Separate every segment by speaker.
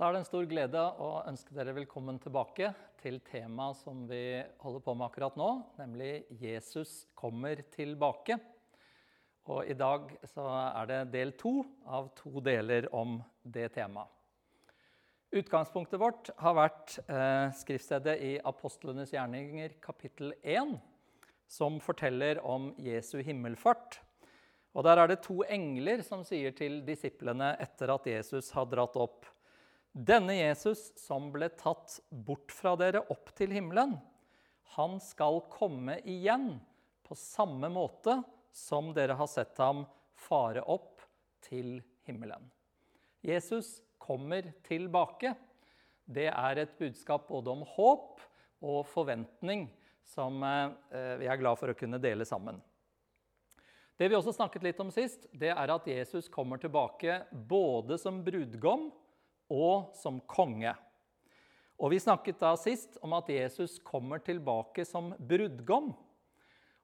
Speaker 1: Da er det en stor glede å ønske dere velkommen tilbake til temaet som vi holder på med akkurat nå, nemlig 'Jesus kommer tilbake'. Og I dag så er det del to av to deler om det temaet. Utgangspunktet vårt har vært eh, skriftstedet i Apostlenes gjerninger kapittel 1, som forteller om Jesu himmelfart. Og Der er det to engler som sier til disiplene etter at Jesus har dratt opp denne Jesus som ble tatt bort fra dere opp til himmelen, han skal komme igjen på samme måte som dere har sett ham fare opp til himmelen. Jesus kommer tilbake. Det er et budskap både om håp og forventning som eh, vi er glad for å kunne dele sammen. Det vi også snakket litt om sist, det er at Jesus kommer tilbake både som brudgom og som konge. Og Vi snakket da sist om at Jesus kommer tilbake som brudgom.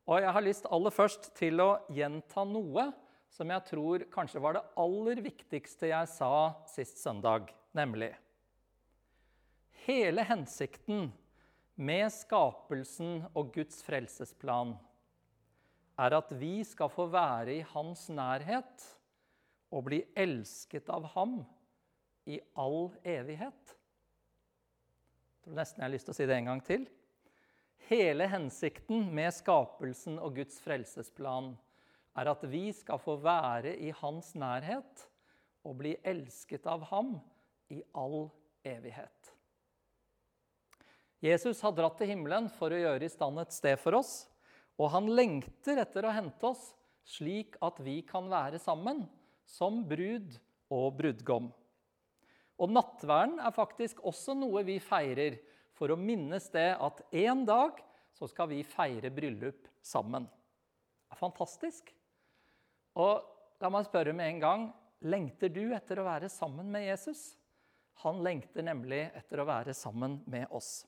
Speaker 1: Og Jeg har lyst aller først til å gjenta noe som jeg tror kanskje var det aller viktigste jeg sa sist søndag, nemlig Hele hensikten med skapelsen og Guds frelsesplan er at vi skal få være i hans nærhet og bli elsket av ham i all evighet. Jeg tror nesten jeg har lyst til å si det en gang til. Hele hensikten med skapelsen og Guds frelsesplan er at vi skal få være i hans nærhet og bli elsket av ham i all evighet. Jesus har dratt til himmelen for å gjøre i stand et sted for oss, og han lengter etter å hente oss slik at vi kan være sammen som brud og brudgom. Og nattverden er faktisk også noe vi feirer for å minnes det at en dag så skal vi feire bryllup sammen. Det er fantastisk. Og la meg spørre med en gang lengter du etter å være sammen med Jesus? Han lengter nemlig etter å være sammen med oss.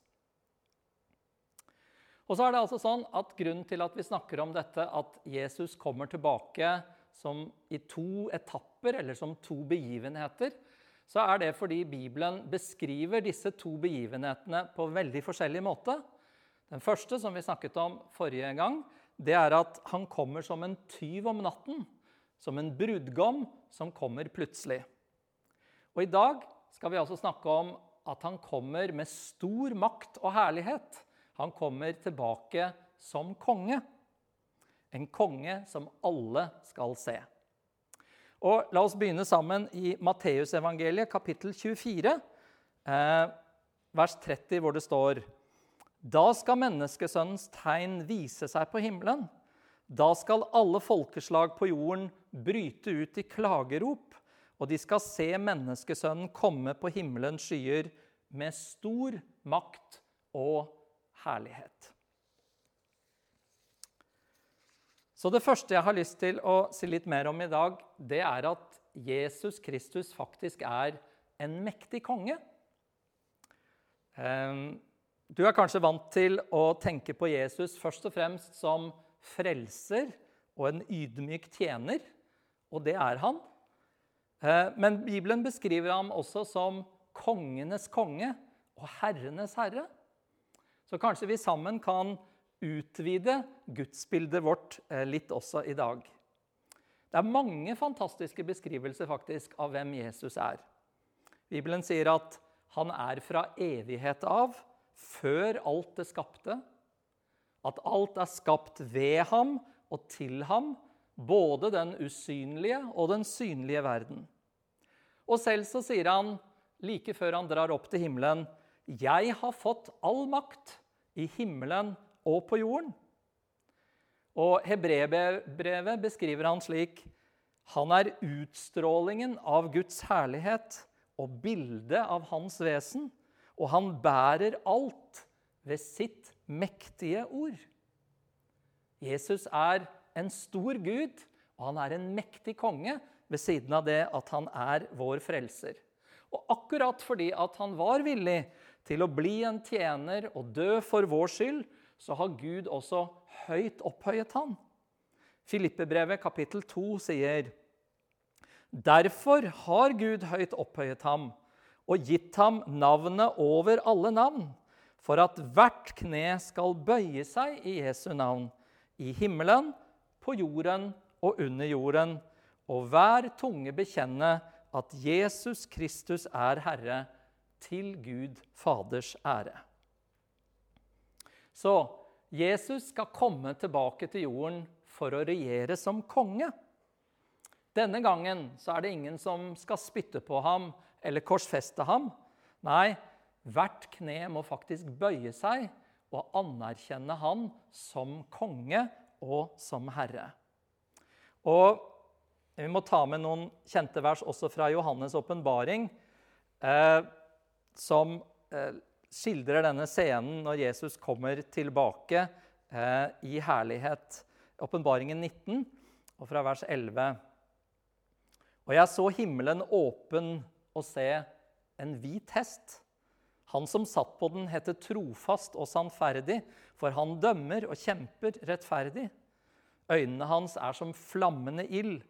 Speaker 1: Og så er det altså sånn at Grunnen til at vi snakker om dette, at Jesus kommer tilbake som i to etapper, eller som to begivenheter, så er det fordi Bibelen beskriver disse to begivenhetene på veldig forskjellig måte. Den første, som vi snakket om forrige gang, det er at han kommer som en tyv om natten. Som en brudgom som kommer plutselig. Og I dag skal vi altså snakke om at han kommer med stor makt og herlighet. Han kommer tilbake som konge. En konge som alle skal se. Og La oss begynne sammen i Matteusevangeliet, kapittel 24, eh, vers 30, hvor det står Da skal menneskesønnens tegn vise seg på himmelen. Da skal alle folkeslag på jorden bryte ut i klagerop, og de skal se menneskesønnen komme på himmelens skyer med stor makt og herlighet. Så det første jeg har lyst til å si litt mer om i dag, det er at Jesus Kristus faktisk er en mektig konge. Ehm, du er kanskje vant til å tenke på Jesus først og fremst som frelser og en ydmyk tjener, og det er han. Ehm, men Bibelen beskriver ham også som kongenes konge og herrenes herre. Så kanskje vi sammen kan utvide gudsbildet vårt eh, litt også i dag. Det er mange fantastiske beskrivelser faktisk av hvem Jesus er. Bibelen sier at han er fra evighet av, før alt det skapte. At alt er skapt ved ham og til ham, både den usynlige og den synlige verden. Og selv så sier han, like før han drar opp til himmelen, 'Jeg har fått all makt i himmelen og på jorden. Og hebreerbrevet beskriver han slik Han er utstrålingen av Guds herlighet og bildet av hans vesen, og han bærer alt ved sitt mektige ord. Jesus er en stor Gud, og han er en mektig konge ved siden av det at han er vår frelser. Og akkurat fordi at han var villig til å bli en tjener og dø for vår skyld, så har Gud også høyt opphøyet han. Filippebrevet kapittel 2 sier Derfor har Gud høyt opphøyet ham og gitt ham navnet over alle navn, for at hvert kne skal bøye seg i Jesu navn, i himmelen, på jorden og under jorden, og hver tunge bekjenne at Jesus Kristus er Herre, til Gud Faders ære. Så Jesus skal komme tilbake til jorden for å regjere som konge. Denne gangen så er det ingen som skal spytte på ham eller korsfeste ham. Nei, hvert kne må faktisk bøye seg og anerkjenne han som konge og som herre. Og Vi må ta med noen kjente vers også fra Johannes' åpenbaring, eh, som eh, skildrer denne scenen når Jesus kommer tilbake eh, i herlighet. Åpenbaringen 19, og fra vers 11. Og jeg så himmelen åpen og se en hvit hest. Han som satt på den, heter trofast og sannferdig, for han dømmer og kjemper rettferdig. Øynene hans er som flammende ild.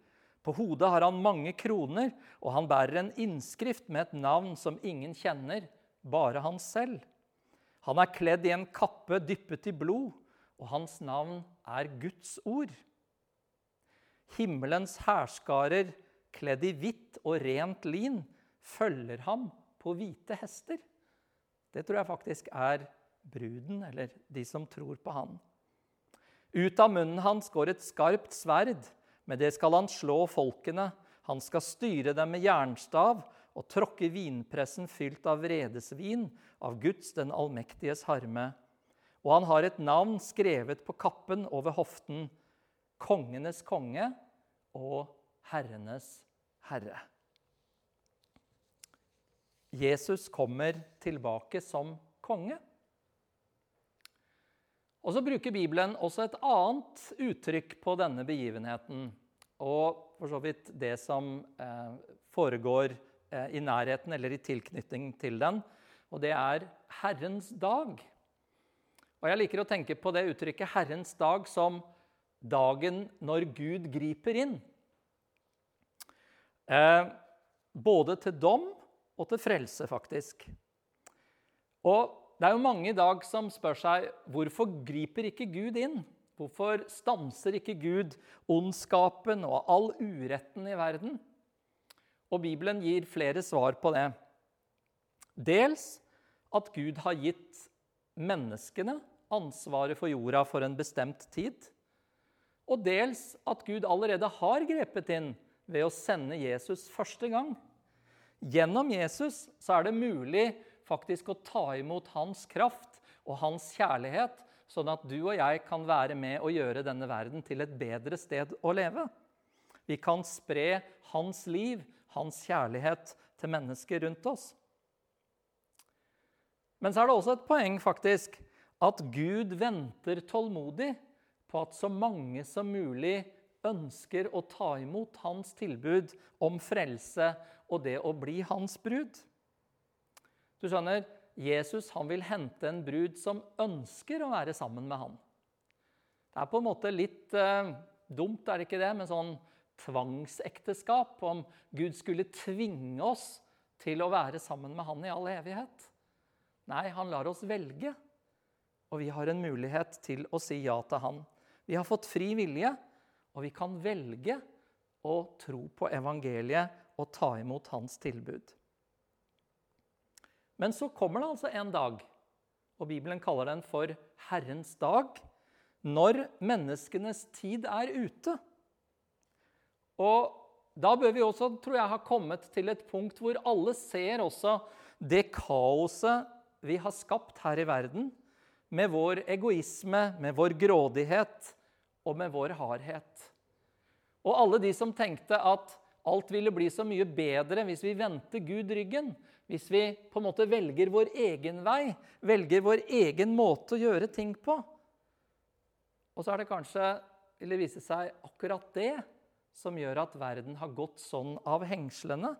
Speaker 1: På hodet har han mange kroner, og han bærer en innskrift med et navn som ingen kjenner, bare han selv. Han er kledd i en kappe dyppet i blod, og hans navn er Guds ord. Himmelens hærskarer kledd i hvitt og rent lin, følger ham på hvite hester. Det tror jeg faktisk er bruden, eller de som tror på han. Ut av munnen hans går et skarpt sverd. Med det skal han slå folkene. Han skal styre dem med jernstav og tråkke vinpressen fylt av vredesvin, av Guds den allmektiges harme. Og han har et navn skrevet på kappen over hoften. Kongenes konge og herrenes herre. Jesus kommer tilbake som konge. Og Så bruker Bibelen også et annet uttrykk på denne begivenheten. Og for så vidt det som eh, foregår i nærheten eller i tilknytning til den. Og det er Herrens dag. Og Jeg liker å tenke på det uttrykket 'Herrens dag' som dagen når Gud griper inn. Eh, både til dom og til frelse, faktisk. Og det er jo mange i dag som spør seg hvorfor griper ikke Gud inn? Hvorfor stanser ikke Gud ondskapen og all uretten i verden? Og Bibelen gir flere svar på det. Dels at Gud har gitt menneskene ansvaret for jorda for en bestemt tid. Og dels at Gud allerede har grepet inn ved å sende Jesus første gang. Gjennom Jesus så er det mulig faktisk å ta imot hans kraft og hans kjærlighet, sånn at du og jeg kan være med og gjøre denne verden til et bedre sted å leve. Vi kan spre hans liv, hans kjærlighet, til mennesker rundt oss. Men så er det også et poeng faktisk, at Gud venter tålmodig på at så mange som mulig ønsker å ta imot hans tilbud om frelse og det å bli hans brud. Du skjønner, Jesus han vil hente en brud som ønsker å være sammen med han. Det er på en måte litt eh, dumt, er det ikke det, med sånn tvangsekteskap, om Gud skulle tvinge oss til å være sammen med han i all evighet. Nei, han lar oss velge, og vi har en mulighet til å si ja til han. Vi har fått fri vilje, og vi kan velge å tro på evangeliet og ta imot hans tilbud. Men så kommer det altså en dag, og Bibelen kaller den for Herrens dag, når menneskenes tid er ute. Og da bør vi også, tror jeg, ha kommet til et punkt hvor alle ser også det kaoset vi har skapt her i verden, med vår egoisme, med vår grådighet og med vår hardhet. Og alle de som tenkte at alt ville bli så mye bedre hvis vi vendte Gud ryggen, hvis vi på en måte velger vår egen vei, velger vår egen måte å gjøre ting på. Og så er det kanskje, vil det vise seg, akkurat det som gjør at verden har gått sånn av hengslene.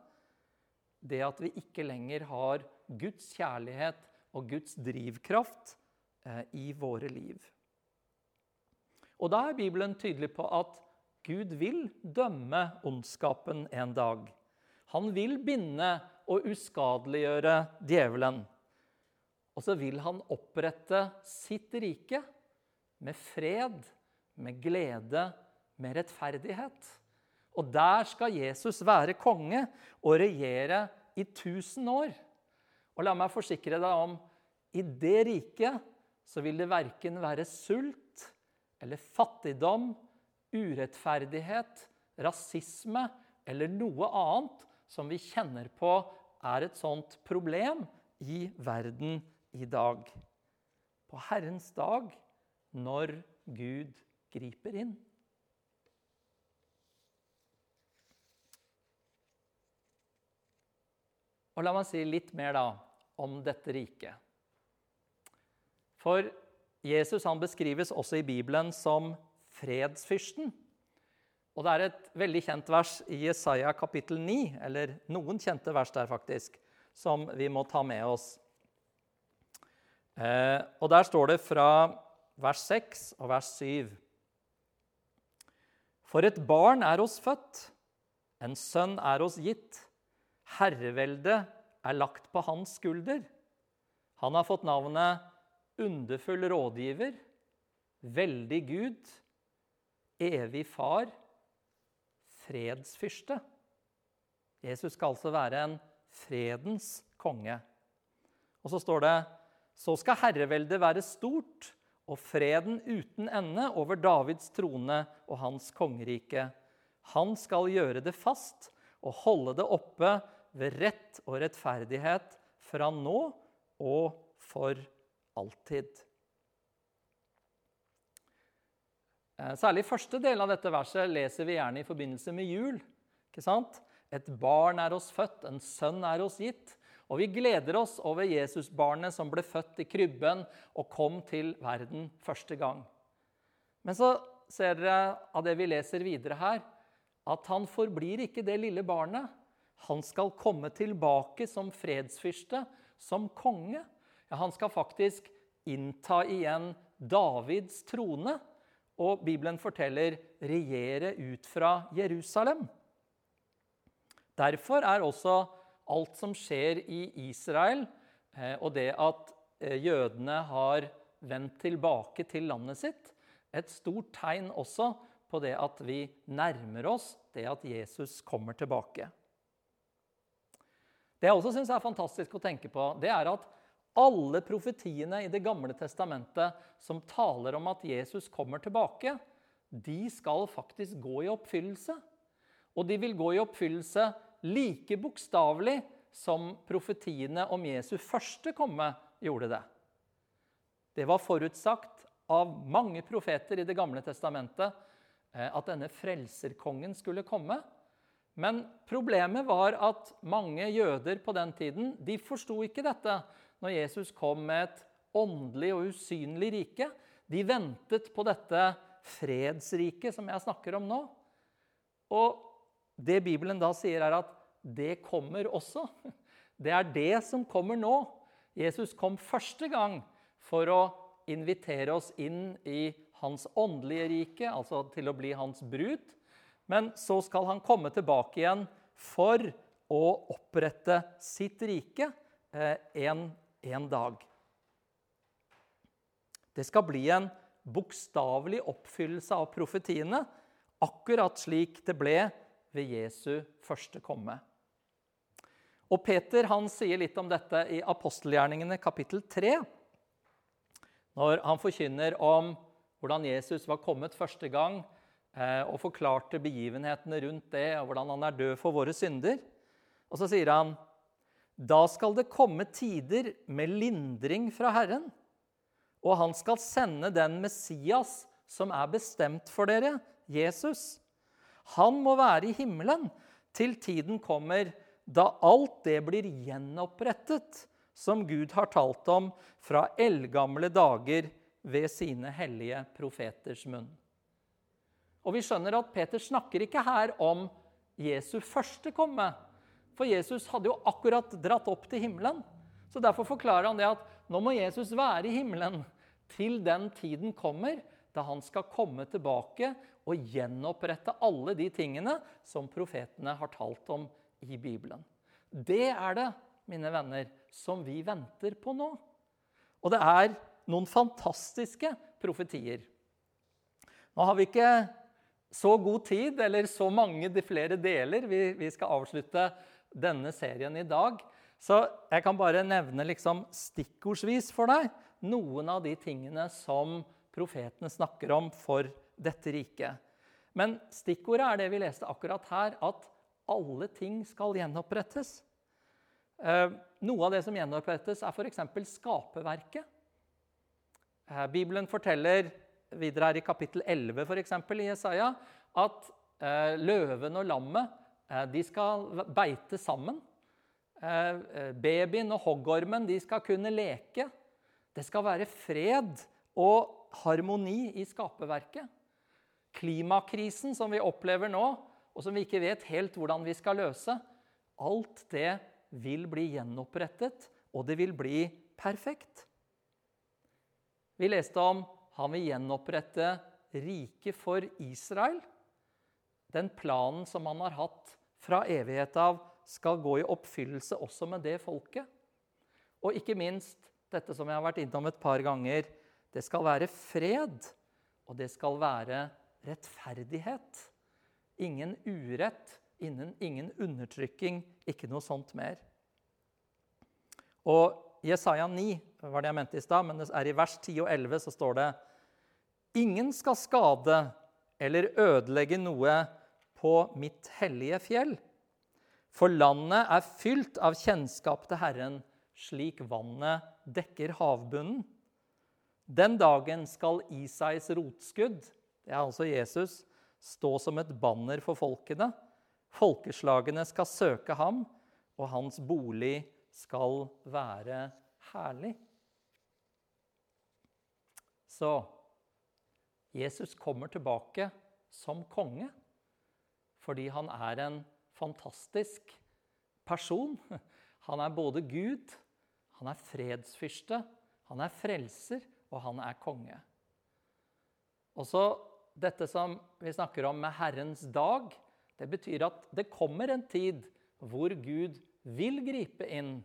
Speaker 1: Det at vi ikke lenger har Guds kjærlighet og Guds drivkraft eh, i våre liv. Og da er Bibelen tydelig på at Gud vil dømme ondskapen en dag. Han vil binde og uskadeliggjøre djevelen. Og så vil han opprette sitt rike med fred, med glede, med rettferdighet. Og der skal Jesus være konge og regjere i tusen år. Og la meg forsikre deg om i det riket så vil det verken være sult eller fattigdom, urettferdighet, rasisme eller noe annet som vi kjenner på er et sånt problem i verden i dag. På Herrens dag, når Gud griper inn. Og La meg si litt mer da om dette riket. For Jesus han beskrives også i Bibelen som fredsfyrsten. Og Det er et veldig kjent vers i Jesaja kapittel 9, eller noen kjente vers der, faktisk, som vi må ta med oss. Eh, og Der står det fra vers 6 og vers 7. For et barn er oss født, en sønn er oss gitt. Herreveldet er lagt på hans skulder. Han har fått navnet Underfull rådgiver, Veldig Gud, Evig Far, fredsfyrste. Jesus skal altså være en fredens konge. Og så står det så skal herreveldet være stort og freden uten ende over Davids trone og hans kongerike. Han skal gjøre det fast og holde det oppe ved rett og rettferdighet fra nå og for alltid. Eh, særlig første del av dette verset leser vi gjerne i forbindelse med jul. ikke sant? Et barn er oss født, en sønn er oss gitt. Og vi gleder oss over Jesusbarnet som ble født i krybben og kom til verden første gang. Men så ser dere av det vi leser videre her, at han forblir ikke det lille barnet. Han skal komme tilbake som fredsfyrste, som konge. Ja, han skal faktisk innta igjen Davids trone og Bibelen forteller regjere ut fra Jerusalem. Derfor er også alt som skjer i Israel, eh, og det at eh, jødene har vendt tilbake til landet sitt, et stort tegn også på det at vi nærmer oss det at Jesus kommer tilbake. Det jeg også syns er fantastisk å tenke på, det er at alle profetiene i Det gamle testamentet som taler om at Jesus kommer tilbake, de skal faktisk gå i oppfyllelse. Og de vil gå i oppfyllelse like bokstavelig som profetiene om Jesu første komme gjorde det. Det var forutsagt av mange profeter i Det gamle testamentet eh, at denne frelserkongen skulle komme. Men problemet var at mange jøder på den tiden de forsto ikke dette når Jesus kom med et åndelig og usynlig rike. De ventet på dette fredsriket som jeg snakker om nå. Og det Bibelen da sier, er at det kommer også. Det er det som kommer nå. Jesus kom første gang for å invitere oss inn i hans åndelige rike, altså til å bli hans brud. Men så skal han komme tilbake igjen for å opprette sitt rike eh, en en dag. Det skal bli en bokstavelig oppfyllelse av profetiene, akkurat slik det ble ved Jesu første komme. Og Peter han sier litt om dette i apostelgjerningene kapittel 3, når han forkynner om hvordan Jesus var kommet første gang og forklarte begivenhetene rundt det, og hvordan han er død for våre synder. Og så sier han da skal det komme tider med lindring fra Herren, og han skal sende den Messias som er bestemt for dere, Jesus. Han må være i himmelen til tiden kommer da alt det blir gjenopprettet som Gud har talt om fra eldgamle dager ved sine hellige profeters munn. Og Vi skjønner at Peter snakker ikke her om Jesu første komme, for Jesus hadde jo akkurat dratt opp til himmelen. Så Derfor forklarer han det at nå må Jesus være i himmelen til den tiden kommer da han skal komme tilbake og gjenopprette alle de tingene som profetene har talt om i Bibelen. Det er det, mine venner, som vi venter på nå. Og det er noen fantastiske profetier. Nå har vi ikke så god tid, eller så mange de flere deler. Vi, vi skal avslutte denne serien i dag. Så jeg kan bare nevne liksom stikkordsvis for deg noen av de tingene som profetene snakker om for dette riket. Men stikkordet er det vi leste akkurat her, at alle ting skal gjenopprettes. Eh, noe av det som gjenopprettes, er f.eks. skaperverket. Eh, Bibelen forteller videre her i kapittel 11 for eksempel, i Jesaja at eh, løven og lammet de skal beite sammen. Babyen og hoggormen de skal kunne leke. Det skal være fred og harmoni i skaperverket. Klimakrisen som vi opplever nå, og som vi ikke vet helt hvordan vi skal løse, alt det vil bli gjenopprettet, og det vil bli perfekt. Vi leste om han vil gjenopprette riket for Israel. Den planen som han har hatt fra evighet av, skal gå i oppfyllelse også med det folket. Og ikke minst dette som jeg har vært innom et par ganger. Det skal være fred, og det skal være rettferdighet. Ingen urett, ingen undertrykking, ikke noe sånt mer. Og Jesaja 9 var det jeg mente i stad, men det er i vers 10 og 11 så står det Ingen skal skade eller ødelegge noe på mitt hellige fjell. For landet er fylt av kjennskap til Herren, slik vannet dekker havbunnen. Den dagen skal Isais rotskudd, det er altså Jesus, stå som et banner for folkene. Folkeslagene skal søke ham, og hans bolig skal være herlig. Så Jesus kommer tilbake som konge fordi han er en fantastisk person. Han er både Gud, han er fredsfyrste, han er frelser, og han er konge. Og så dette som vi snakker om med Herrens dag, det betyr at det kommer en tid hvor Gud vil gripe inn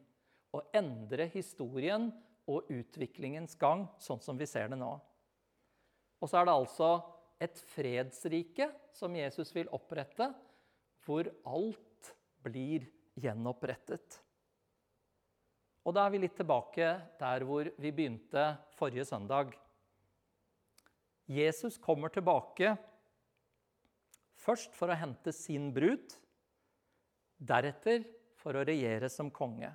Speaker 1: og endre historien og utviklingens gang, sånn som vi ser det nå. Og så er det altså et fredsrike som Jesus vil opprette, hvor alt blir gjenopprettet. Og da er vi litt tilbake der hvor vi begynte forrige søndag. Jesus kommer tilbake først for å hente sin brud, deretter for å regjere som konge.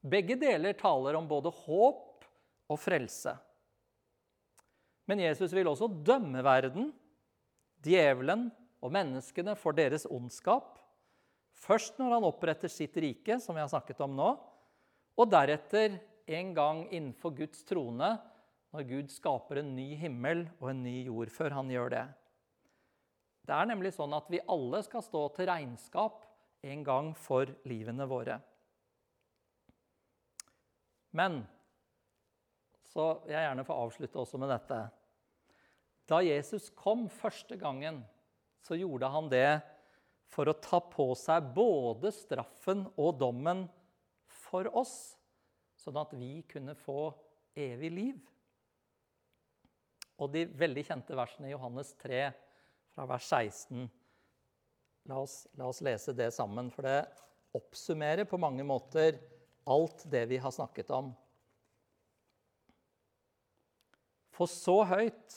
Speaker 1: Begge deler taler om både håp og frelse. Men Jesus vil også dømme verden, djevelen og menneskene for deres ondskap. Først når han oppretter sitt rike, som vi har snakket om nå, og deretter en gang innenfor Guds trone, når Gud skaper en ny himmel og en ny jord, før han gjør det. Det er nemlig sånn at vi alle skal stå til regnskap en gang for livene våre. Men så jeg gjerne får avslutte også med dette. Da Jesus kom første gangen, så gjorde han det for å ta på seg både straffen og dommen for oss, sånn at vi kunne få evig liv. Og de veldig kjente versene i Johannes 3, fra vers 16 La oss, la oss lese det sammen, for det oppsummerer på mange måter alt det vi har snakket om. For så høyt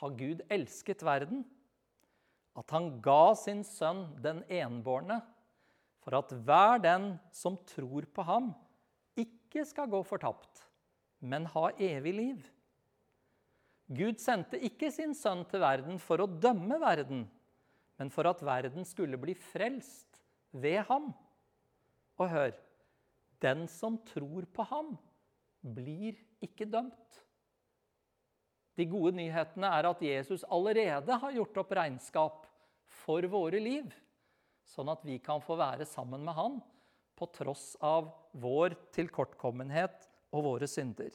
Speaker 1: har Gud elsket verden, at han ga sin sønn den enbårne, for at hver den som tror på ham, ikke skal gå fortapt, men ha evig liv. Gud sendte ikke sin sønn til verden for å dømme verden, men for at verden skulle bli frelst ved ham. Og hør den som tror på ham, blir ikke dømt. De gode nyhetene er at Jesus allerede har gjort opp regnskap for våre liv sånn at vi kan få være sammen med Han på tross av vår tilkortkommenhet og våre synder.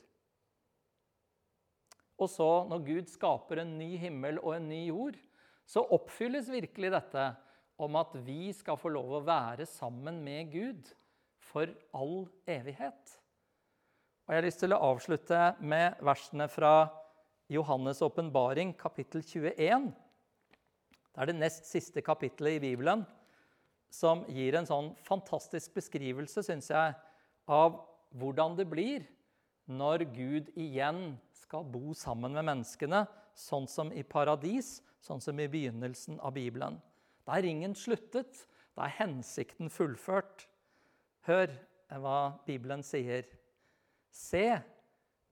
Speaker 1: Og så, når Gud skaper en ny himmel og en ny jord, så oppfylles virkelig dette. om at vi skal få lov å være sammen med Gud for all evighet. Og Jeg har lyst til å avslutte med versene fra Johannes' åpenbaring, kapittel 21. Det er det nest siste kapittelet i Bibelen som gir en sånn fantastisk beskrivelse, syns jeg, av hvordan det blir når Gud igjen skal bo sammen med menneskene, sånn som i paradis, sånn som i begynnelsen av Bibelen. Da er ringen sluttet. Da er hensikten fullført. Hør hva Bibelen sier. Se,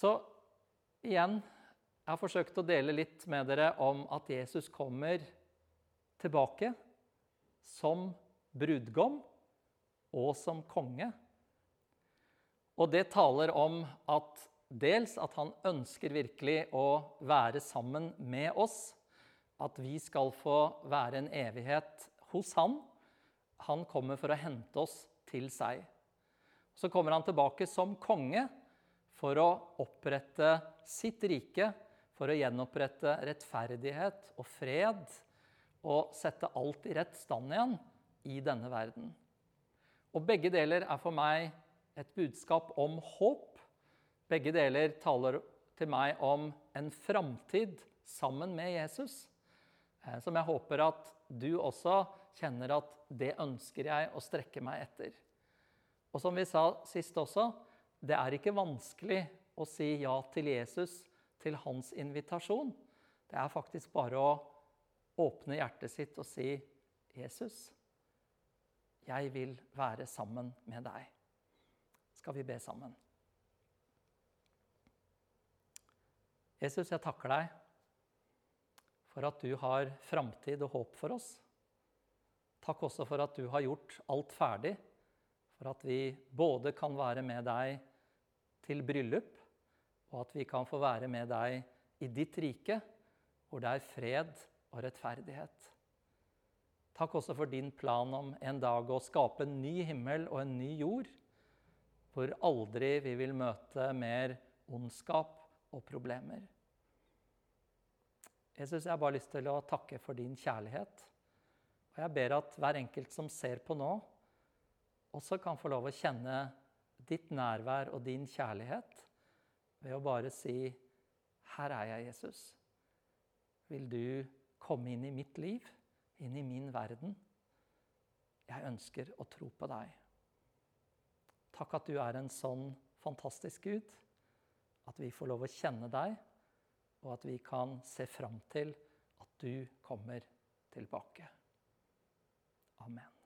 Speaker 1: Så igjen Jeg har forsøkt å dele litt med dere om at Jesus kommer tilbake som brudgom og som konge. Og det taler om at dels at han ønsker virkelig å være sammen med oss. At vi skal få være en evighet hos han. Han kommer for å hente oss til seg. Så kommer han tilbake som konge for å opprette sitt rike, for å gjenopprette rettferdighet og fred og sette alt i rett stand igjen i denne verden. Og begge deler er for meg et budskap om håp. Begge deler taler til meg om en framtid sammen med Jesus, eh, som jeg håper at du også kjenner at det ønsker jeg å strekke meg etter. Og som vi sa sist også, det er ikke vanskelig å si ja til Jesus, til hans invitasjon. Det er faktisk bare å åpne hjertet sitt og si, 'Jesus, jeg vil være sammen med deg. Skal vi be sammen? Jesus, jeg takker deg for at du har framtid og håp for oss. Takk også for at du har gjort alt ferdig, for at vi både kan være med deg til bryllup, og at vi kan få være med deg i ditt rike, hvor det er fred og rettferdighet. Takk også for din plan om en dag å skape en ny himmel og en ny jord, hvor aldri vi vil møte mer ondskap og problemer. Jesus, jeg har bare lyst til å takke for din kjærlighet. Og jeg ber at hver enkelt som ser på nå, også kan få lov å kjenne ditt nærvær og din kjærlighet ved å bare si 'Her er jeg, Jesus'. Vil du komme inn i mitt liv? inn i min verden. Jeg ønsker å tro på deg. Takk at du er en sånn fantastisk Gud. At vi får lov å kjenne deg, og at vi kan se fram til at du kommer tilbake. Amen.